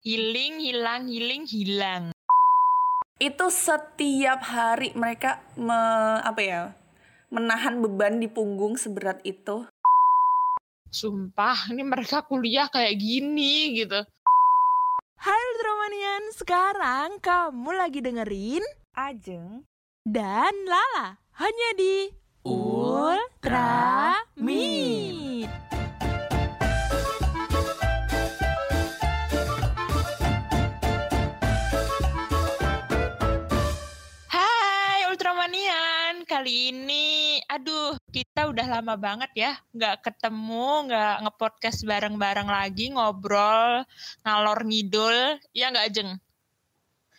Healing, hilang, healing, hilang. Itu setiap hari mereka me, apa ya? menahan beban di punggung seberat itu. Sumpah, ini mereka kuliah kayak gini gitu. Hai Ultramanian, sekarang kamu lagi dengerin Ajeng dan Lala hanya di Ultra Meet. Kali ini aduh kita udah lama banget ya nggak ketemu, nggak ngepodcast bareng-bareng lagi, ngobrol, ngalor ngidul, ya nggak Jeng?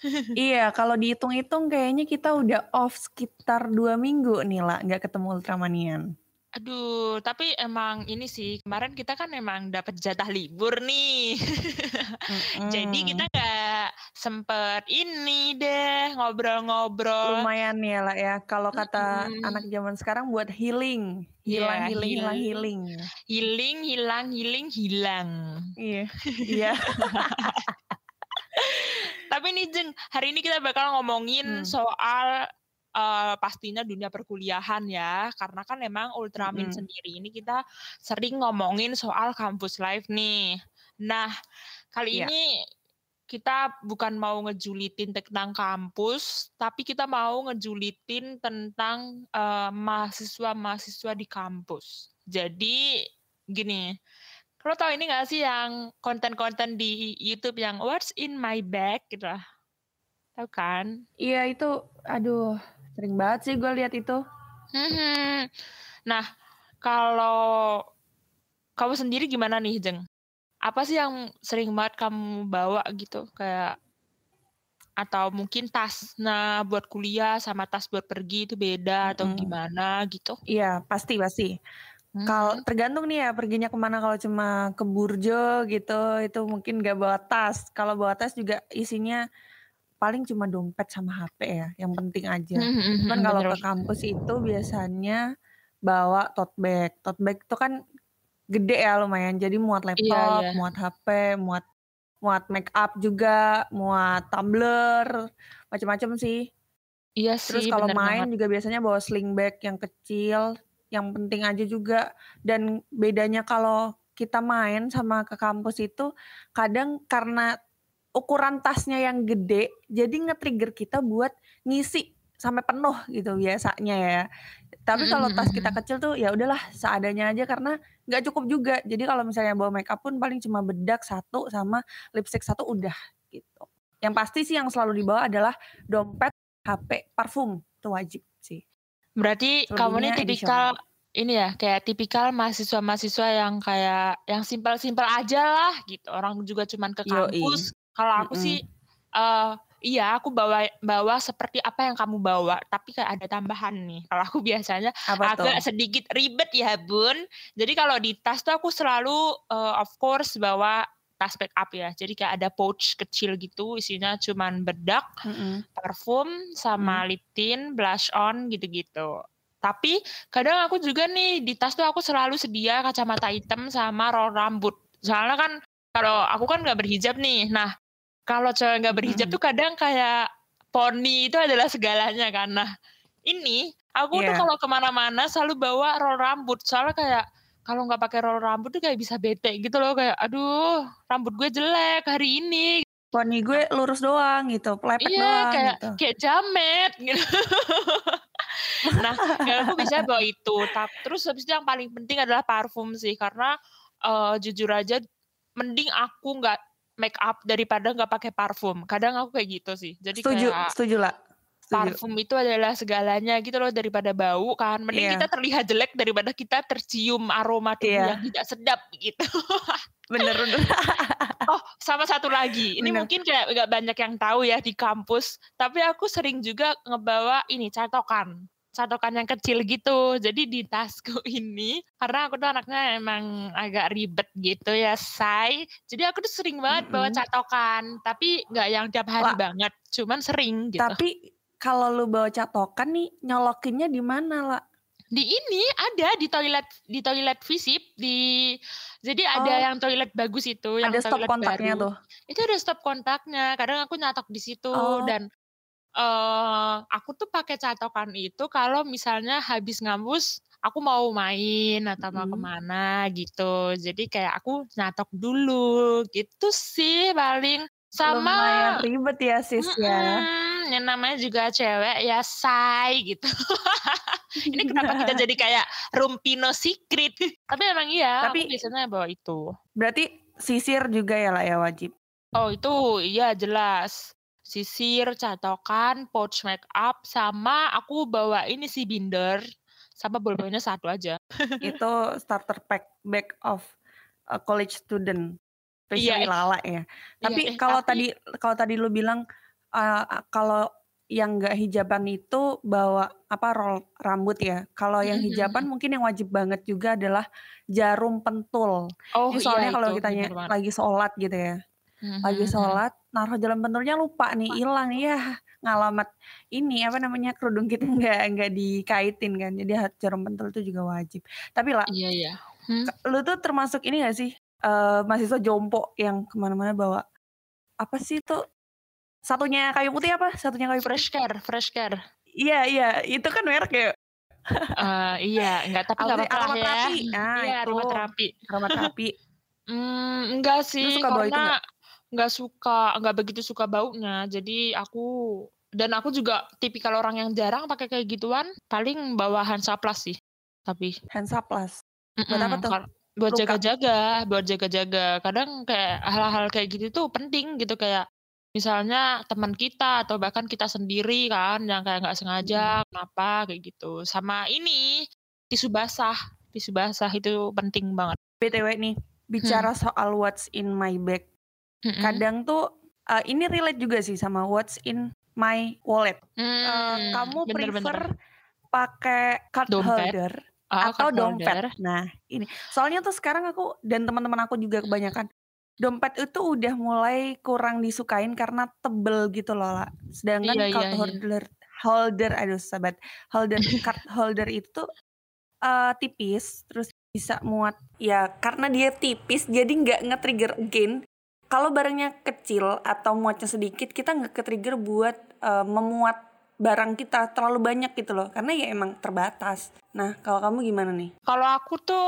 iya, kalau dihitung-hitung kayaknya kita udah off sekitar dua minggu nih lah, nggak ketemu Ultramanian. Aduh, tapi emang ini sih kemarin kita kan emang dapat jatah libur nih. Jadi kita nggak sempet ini deh ngobrol-ngobrol. lumayan ya lah ya. Kalau kata Mm-mm. anak zaman sekarang buat healing, hilang, Iya, healing, hilang, heal- healing. Healing, hilang, healing, hilang. Iya, iya. Tapi nih Jeng, hari ini kita bakal ngomongin Hmm. soal eh, pastinya dunia perkuliahan ya, karena kan emang Ultramin Mm-mm. sendiri ini kita sering ngomongin soal kampus life nih. Nah, kali Iya. ini kita bukan mau ngejulitin tentang kampus, tapi kita mau ngejulitin tentang eh, mahasiswa-mahasiswa di kampus. Jadi gini, lo tau ini gak sih yang konten-konten di YouTube yang What's in my bag gitu lah. Tahu kan? Iya itu, aduh, sering banget sih gue lihat itu. Mhm. Nah, kalau kamu sendiri gimana nih, Jeng? Apa sih yang sering banget kamu bawa gitu? Kayak atau mungkin tas nah buat kuliah sama tas buat pergi itu beda atau gimana gitu? Iya, pasti pasti. Kalau Mhm. tergantung nih ya perginya ke mana. Kalau cuma ke Burjo gitu, itu mungkin gak bawa tas. Kalau bawa tas juga isinya paling cuma dompet sama HP ya, yang penting aja. Mhm, Cuman mhm, kalau ke kampus itu biasanya bawa tote bag. Tote bag itu kan gede ya lumayan. Jadi muat Iya, laptop, iya. muat HP, muat muat make up juga, muat tumbler, macam-macam sih. Iya Terus sih, kalau bener main banget. juga biasanya bawa sling bag yang kecil, yang penting aja juga. Dan bedanya kalau kita main sama ke kampus itu kadang karena ukuran tasnya yang gede, jadi nge-trigger kita buat ngisi sampai penuh gitu biasanya ya. Tapi kalau tas kita kecil tuh ya udahlah seadanya aja karena nggak cukup juga. Jadi kalau misalnya bawa make up pun paling cuma bedak satu sama lipstick satu udah gitu. Yang pasti sih yang selalu dibawa adalah dompet, HP, parfum itu wajib sih. Berarti kamu nih Selebihnya tipikal additional. ini ya, kayak tipikal mahasiswa-mahasiswa yang kayak yang simpel-simpel aja lah gitu. Orang juga cuman ke Yoi. Kalau aku Mm-mm. sih eh iya aku bawa bawa seperti apa yang kamu bawa, tapi kayak ada tambahan nih. Kalau aku biasanya Apa tuh? agak sedikit ribet ya, Bun. Jadi kalau di tas tuh aku selalu eh, of course bawa tas backup ya. Jadi kayak ada pouch kecil gitu, isinya cuman bedak, Mm-mm. parfum sama lip tint, blush on gitu-gitu. Tapi kadang aku juga nih di tas tuh aku selalu sedia kacamata hitam sama roll rambut. Soalnya kan kalau aku kan nggak berhijab nih. Nah kalau cewek nggak berhijab Mm-mm. tuh kadang kayak poni itu adalah segalanya kan. Nah ini aku tuh Iya. kalau ke mana-mana selalu bawa roll rambut. Soalnya kayak kalau nggak pakai roll rambut tuh kayak bisa bete gitu loh kayak aduh rambut gue jelek hari ini Poni gue lurus doang gitu, pelepek Iya, doang kayak gitu. kayak jamet gitu. nah, kayak aku bisa bawa itu. Terus habis itu yang paling penting adalah parfum sih, karena eh, jujur aja, mending aku nggak make up daripada nggak pakai parfum. Kadang aku kayak gitu sih. Jadi Setuju, kayak setuju lah. Setuju. parfum itu adalah segalanya gitu loh daripada bau kan. Mending Iya. kita terlihat jelek daripada kita tercium aroma tubuh Iya. yang tidak sedap gitu. Bener bener. Oh, sama satu lagi. Ini Bener. mungkin kayak nggak banyak yang tahu ya di kampus, tapi aku sering juga ngebawa ini catokan. Catokan yang kecil gitu. Jadi di tasku ini karena aku tuh anaknya emang agak ribet gitu ya, say. Jadi aku tuh sering banget bawa Mm-mm. catokan, tapi nggak yang tiap hari Lah. banget, cuman sering gitu. Tapi kalau lu bawa catokan nih nyolokinnya di mana lah? Di ini ada di toilet di toilet visip di jadi ada Oh. yang toilet bagus itu yang Ada stop toilet kontaknya baru. tuh. Itu ada stop kontaknya. Kadang aku nyatok di situ Oh. dan eh aku tuh pakai catokan itu kalau misalnya habis ngampus aku mau main atau mau Mhm. ke mana gitu. Jadi kayak aku nyatok dulu gitu sih paling. Sama Lumayan ribet ya, Sis, ya. Mm-mm, yang namanya juga cewek ya say gitu. Ini kenapa kita jadi kayak Rumpino Secret? Tapi emang iya, Tapi- biasanya bawa itu. Berarti sisir juga ya lah ya wajib. Oh itu iya jelas. Sisir, catokan, pouch make up, sama aku bawa ini sih binder, sama bolpoinnya satu aja. Itu starter pack bag of a college student. Iya, Especially eh. Lala ya. Tapi eh, kalau tapi- tadi kalau tadi lu bilang uh, kalau yang nggak hijaban itu bawa apa roll rambut ya. Kalau yang Mhm, hijaban mungkin yang wajib banget juga adalah jarum pentul. Oh Ini soalnya iya kalau kita lagi sholat gitu ya. Lagi Mhm. sholat naruh jarum pentulnya lupa nih hilang ya ngalamat ini apa namanya kerudung kita nggak nggak dikaitin kan. Jadi jarum pentul itu juga wajib. Tapi lah Iya iya. Hmm? lu tuh termasuk ini gak sih eh mahasiswa jompo yang ke mana-mana bawa apa sih itu satunya kayu putih apa satunya kayu Fresh care, fresh care. iya iya itu kan merek ya Eh, iya, enggak tapi sih? apa-apa ya. Aromaterapi. Nah, iya, itu. aromaterapi. aromaterapi Hmm, enggak sih, suka bau itu enggak suka, enggak begitu suka baunya. Jadi aku dan aku juga tipikal orang yang jarang pakai kayak gituan. Paling bawa Hansaplast sih. Tapi Hansaplast Buat apa tuh? buat jaga-jaga, buat jaga-jaga. Kadang kayak hal-hal kayak gitu tuh penting gitu kayak misalnya teman kita atau bahkan kita sendiri kan yang kayak nggak sengaja kenapa kayak gitu. Sama ini tisu basah, tisu basah itu penting banget. btw nih bicara soal what's in my bag Mm-mm. kadang tuh eh, ini relate juga sih sama what's in my wallet Eh, Hmm, kamu bener-bener. prefer pakai card Dompet. holder Ah, atau card dompet. holder. Nah, ini soalnya tuh sekarang aku dan teman-teman aku juga kebanyakan dompet itu udah mulai kurang disukain karena tebel gitu loh, lah. Sedangkan Iya, card iya, iya. holder holder aduh sahabat, holder card holder itu eh, tipis terus bisa muat ya karena dia tipis jadi nggak nge-trigger again kalau barangnya kecil atau muatnya sedikit kita nggak ke-trigger buat eh, memuat barang kita terlalu banyak gitu loh karena ya emang terbatas nah kalau kamu gimana nih Kalau aku tuh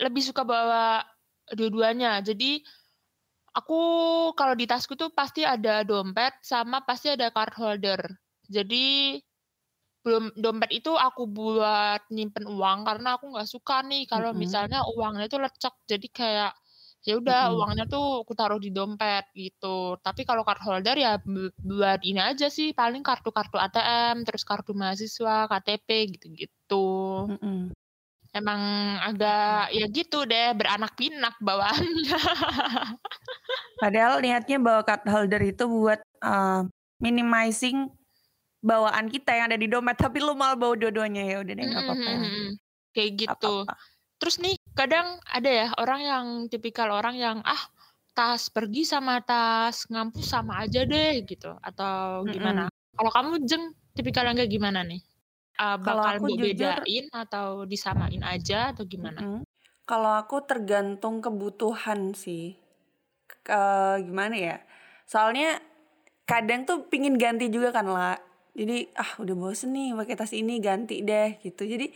lebih suka bawa dua-duanya. Jadi aku kalau di tasku tuh pasti ada dompet sama pasti ada card holder. Jadi belum dompet itu aku buat nyimpen uang karena aku nggak suka nih kalau Mm-mm. misalnya uangnya tuh lecek. Jadi kayak ya udah Mm-mm. uangnya tuh aku taruh di dompet gitu. Tapi kalau card holder ya bu- buat ini aja sih paling kartu-kartu ATM, terus kartu mahasiswa, KTP gitu-gitu. Mm-mm. Emang agak ya gitu deh beranak pinak bawaannya. padahal niatnya bawa card holder itu buat eh, minimizing bawaan kita yang ada di dompet tapi lu malah bawa dua-duanya ya udah deh nggak apa-apa. Mm-mm. Kayak gitu. apa-apa. Terus nih kadang ada ya orang yang tipikal orang yang ah tas pergi sama tas ngampus sama aja deh gitu atau gimana? Kalau kamu jeng tipikal yang kayak gimana nih? Kalau bakal aku mbok jujur- atau disamain aja atau gimana? Mm-mm. Kalau aku tergantung kebutuhan sih. Ke, gimana ya? Soalnya kadang tuh pingin ganti juga kan lah. Jadi ah udah bosen nih pakai tas ini ganti deh gitu. Jadi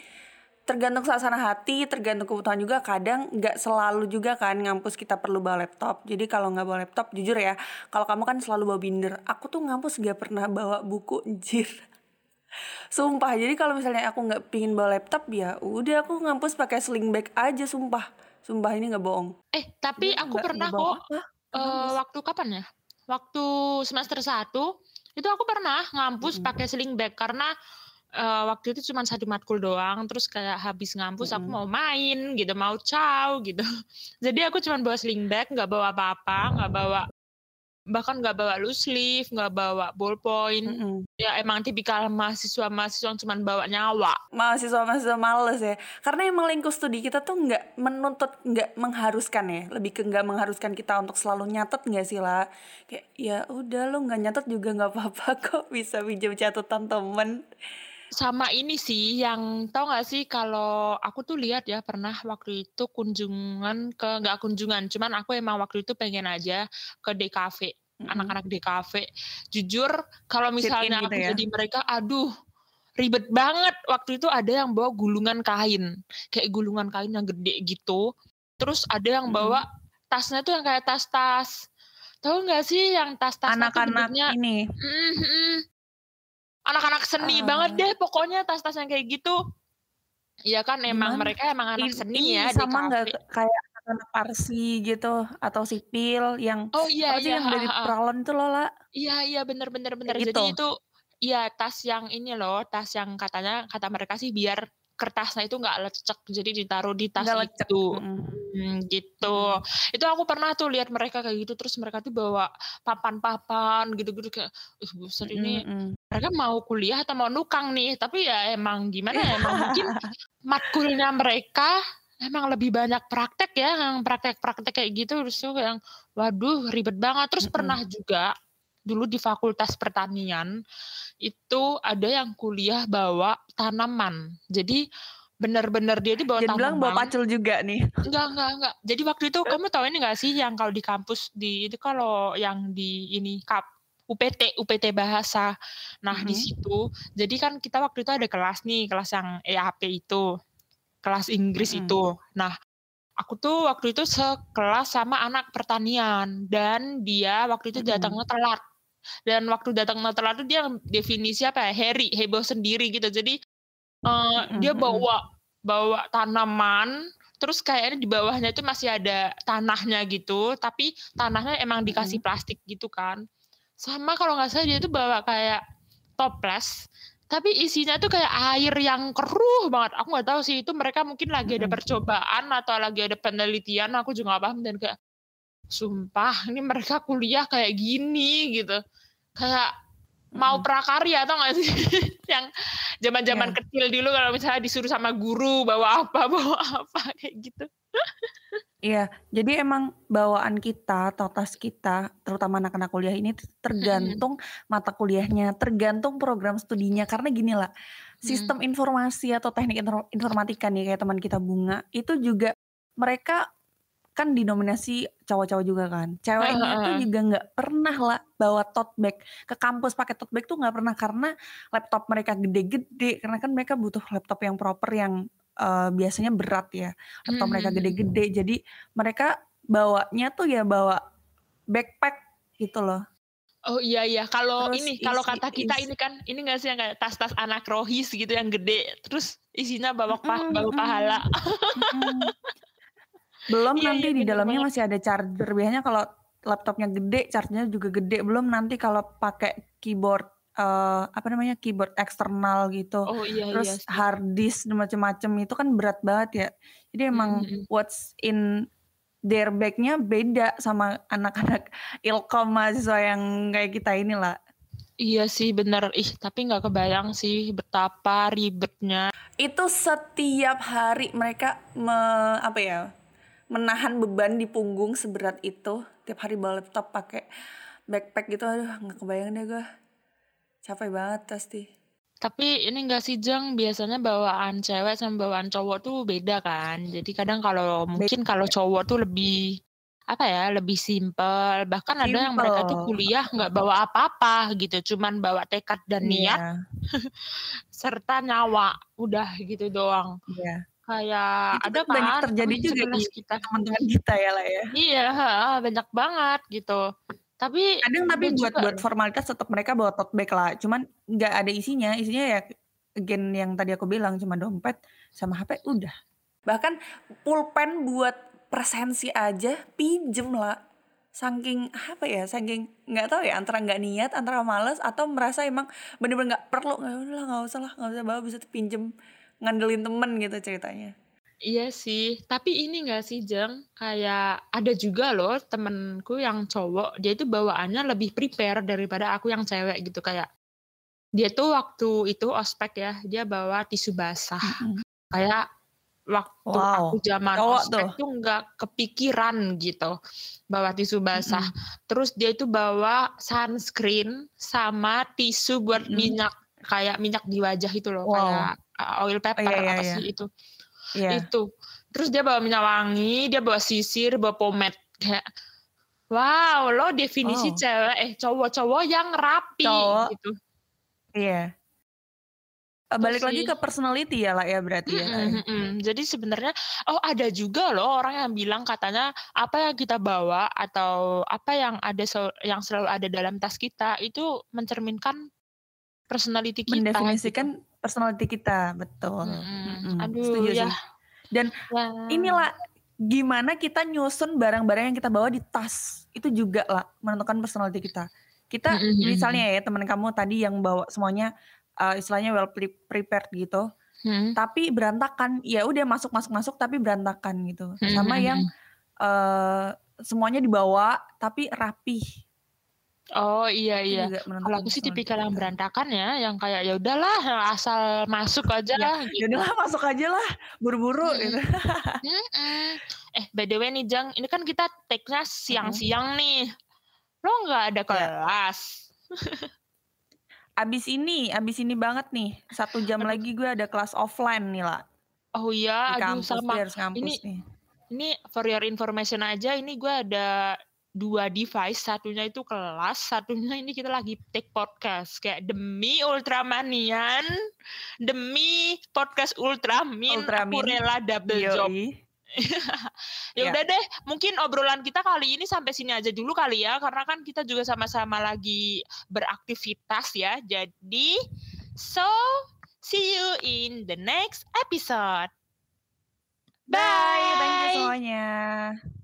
tergantung suasana hati, tergantung kebutuhan juga. Kadang nggak selalu juga kan ngampus kita perlu bawa laptop. Jadi kalau nggak bawa laptop, jujur ya, kalau kamu kan selalu bawa binder. Aku tuh ngampus gak pernah bawa buku, anjir. Sumpah, jadi kalau misalnya aku nggak pingin bawa laptop ya udah aku ngampus pakai sling bag aja, sumpah. Sumpah ini nggak bohong. Eh, tapi Jadi aku nggak- pernah nggak bawa kok eh, Ngampus. waktu kapan ya? Waktu semester 1 itu aku pernah ngampus Mm-mm. pakai sling bag karena eh, waktu itu cuma satu matkul doang terus kayak habis ngampus aku Mm-mm. mau main gitu mau caw gitu. Jadi aku cuma bawa sling bag nggak bawa apa-apa nggak bawa bahkan nggak bawa loose sleeve nggak bawa ballpoint. Mm-mm. ya emang tipikal mahasiswa mahasiswa yang cuma bawa nyawa. Mahasiswa-mahasiswa males ya. Karena emang lingkup studi kita tuh nggak menuntut nggak mengharuskan ya. Lebih ke nggak mengharuskan kita untuk selalu nyatet nggak sih lah? Kayak ya udah lo nggak nyatet juga nggak apa-apa kok bisa pinjam catatan temen sama ini sih yang tau gak sih kalau aku tuh lihat ya pernah waktu itu kunjungan ke nggak kunjungan cuman aku emang waktu itu pengen aja ke DKV anak-anak DKV jujur kalau misalnya gitu aku ya? jadi mereka aduh ribet banget waktu itu ada yang bawa gulungan kain kayak gulungan kain yang gede gitu terus ada yang bawa tasnya tuh yang kayak tas-tas tahu nggak sih yang tas-tasnya tuh Anak-anak ini. Mm, mm. Anak-anak seni Ah. banget deh pokoknya tas-tas yang kayak gitu. Iya kan emang Gimana? mereka emang anak Ini- seni ya di sama nggak kayak anak parsi gitu atau sipil yang Oh iya apa iya. yang dari pralon itu loh lah. Iya iya bener bener bener. Kayak Jadi gitu. itu iya tas yang ini loh, tas yang katanya kata mereka sih biar kertasnya itu nggak lecek jadi ditaruh di tas lecek. itu. Hmm, gitu. Itu aku pernah tuh lihat mereka kayak gitu terus mereka tuh bawa papan-papan gitu-gitu kayak ih buset ini Mm-mm. mereka mau kuliah atau mau nukang nih tapi ya emang gimana ya emang mungkin matkulnya mereka emang lebih banyak praktek ya yang praktek-praktek kayak gitu terus yang waduh ribet banget terus Mm-mm. pernah juga dulu di fakultas pertanian itu ada yang kuliah bawa tanaman jadi benar-benar dia itu bawa Jangan bilang bawa pacul juga nih. Enggak, enggak, enggak. Jadi waktu itu kamu tahu ini enggak sih yang kalau di kampus di itu kalau yang di ini kap UPT UPT bahasa. Nah, di Mhm. situ jadi kan kita waktu itu ada kelas nih, kelas yang EAP itu. Kelas Inggris Mhm. itu. Nah, aku tuh waktu itu sekelas sama anak pertanian dan dia waktu itu datangnya telat. Dan waktu datangnya telat tuh dia definisi apa ya? Heri, heboh sendiri gitu. Jadi eh, Mhm, dia bawa bawa tanaman terus kayaknya di bawahnya itu masih ada tanahnya gitu tapi tanahnya emang dikasih plastik gitu kan. Sama kalau nggak salah dia tuh bawa kayak toples tapi isinya tuh kayak air yang keruh banget. Aku nggak tahu sih itu mereka mungkin lagi ada percobaan atau lagi ada penelitian aku juga nggak paham dan kayak sumpah ini mereka kuliah kayak gini gitu. Kayak mau prakarya atau nggak sih? Yang zaman-zaman Iya. kecil dulu kalau misalnya disuruh sama guru bawa apa bawa apa kayak gitu. Iya, jadi emang bawaan kita atau tas kita, terutama anak-anak kuliah ini tergantung mata kuliahnya, tergantung program studinya. Karena gini lah, sistem informasi atau teknik infor- informatika nih kayak teman kita Bunga, itu juga mereka kan dinominasi cowok-cowok juga kan. Ceweknya tuh Heeh. juga nggak pernah lah bawa tote bag ke kampus pakai tote bag tuh nggak pernah karena laptop mereka gede-gede. Karena kan mereka butuh laptop yang proper yang eh, biasanya berat ya laptop mereka Hmm. gede-gede jadi mereka bawanya tuh ya bawa backpack gitu loh Oh iya iya, kalau Terus ini kalau kata kita isi- ini kan ini nggak sih yang kayak tas-tas anak rohis gitu yang gede, terus isinya bawa Mm-mm, bawa pahala. Mm-mm. Belum Iya, nanti iya, di dalamnya banget. masih ada charger biasanya kalau laptopnya gede chargernya juga gede belum nanti kalau pakai keyboard eh, apa namanya keyboard eksternal gitu Oh iya terus iya hard disk dan macam-macam itu kan berat banget ya jadi emang Mm-mm. what's in their bag-nya beda sama anak-anak ilkom mahasiswa yang kayak kita inilah Iya sih bener. Ih tapi nggak kebayang sih betapa ribetnya. itu setiap hari mereka me- apa ya menahan beban di punggung seberat itu tiap hari bawa laptop pakai backpack gitu aduh nggak kebayang deh gue capek banget pasti Tapi ini enggak sih Jeng, biasanya bawaan cewek sama bawaan cowok tuh beda kan. Jadi kadang kalau mungkin kalau cowok tuh lebih apa ya, lebih simpel. Bahkan ada yang mereka tuh Simple. kuliah nggak bawa apa-apa gitu, cuman bawa tekad dan niat Iya, serta nyawa. Udah gitu doang. iya. Kayak Itu ada kan banyak kan terjadi juga di kita. teman-teman kita ya lah ya. Iya, heeh, banyak banget gitu. Tapi kadang tapi buat juga buat formalitas tetap mereka bawa tote bag lah. Cuman nggak ada isinya. Isinya ya again yang tadi aku bilang cuma dompet sama HP udah. Bahkan pulpen buat presensi aja pinjem lah saking apa ya saking nggak tahu ya antara nggak niat antara males atau merasa emang bener-bener nggak perlu. Nggak usah lah nggak usah lah nggak usah bawa bisa pinjem ngandelin temen gitu ceritanya Iya sih, tapi ini gak sih Jeng, kayak ada juga loh temenku yang cowok, dia itu bawaannya lebih prepare daripada aku yang cewek gitu kayak dia tuh waktu itu ospek ya, dia bawa tisu basah. Kayak waktu Wow, aku zaman cowok ospek tuh. tuh nggak kepikiran gitu bawa tisu basah. Terus dia itu bawa sunscreen sama tisu buat minyak. kayak minyak di wajah itu loh, Wow. kayak uh, oil Oh, pepper iya, iya, apa iya. sih itu. Iya. Itu. Terus dia bawa minyak wangi, dia bawa sisir, bawa pomade kayak wow, lo definisi Wow. cewek eh cowok-cowok yang rapi Cowok. gitu. Iya. Eh, Balik lagi ke personality ya lah ya berarti ya. Kak, ya? Mm-mm, mm-mm. Jadi sebenarnya oh ada juga loh orang yang bilang katanya apa yang kita bawa atau apa yang ada yang selalu ada dalam tas kita itu mencerminkan personality kita. gitu. Personality kita, betul. Mm-mm, Aduh setuju ya. sih. Dan ya. inilah gimana kita nyusun barang-barang yang kita bawa di tas itu juga lah menentukan personality kita. Kita Mm, mm, mm, misalnya ya teman kamu tadi yang bawa semuanya uh, istilahnya well pre- prepared gitu, Hmm. tapi berantakan. Ya udah masuk masuk masuk tapi berantakan gitu. Hmm, Sama yang uh, semuanya dibawa tapi rapih. Oh iya iya. Kalau aku sih tipikal yang berantakan ya, yang kayak ya udahlah asal masuk aja Ya, gitu. masuk aja lah buru-buru Mm-mm. gitu. Mm-mm. Eh by the way nih Jang, ini kan kita take-nya siang-siang nih. Lo nggak ada Ya. kelas? Abis ini, abis ini banget nih. Satu jam Aduh. lagi gue ada kelas offline nih lah. Oh iya, Di aduh kampus, sama. harus ngampus Ini nih. ini for your information aja, ini gue ada dua device, satunya itu kelas, satunya ini kita lagi take podcast. Kayak demi Ultramanian, demi podcast Ultramin, aku Ultramin. rela double job. Yoi. Ya Ya. udah deh, mungkin obrolan kita kali ini sampai sini aja dulu kali ya, karena kan kita juga sama-sama lagi beraktivitas ya. Jadi, so see you in the next episode. Bye, thank you Bye. semuanya.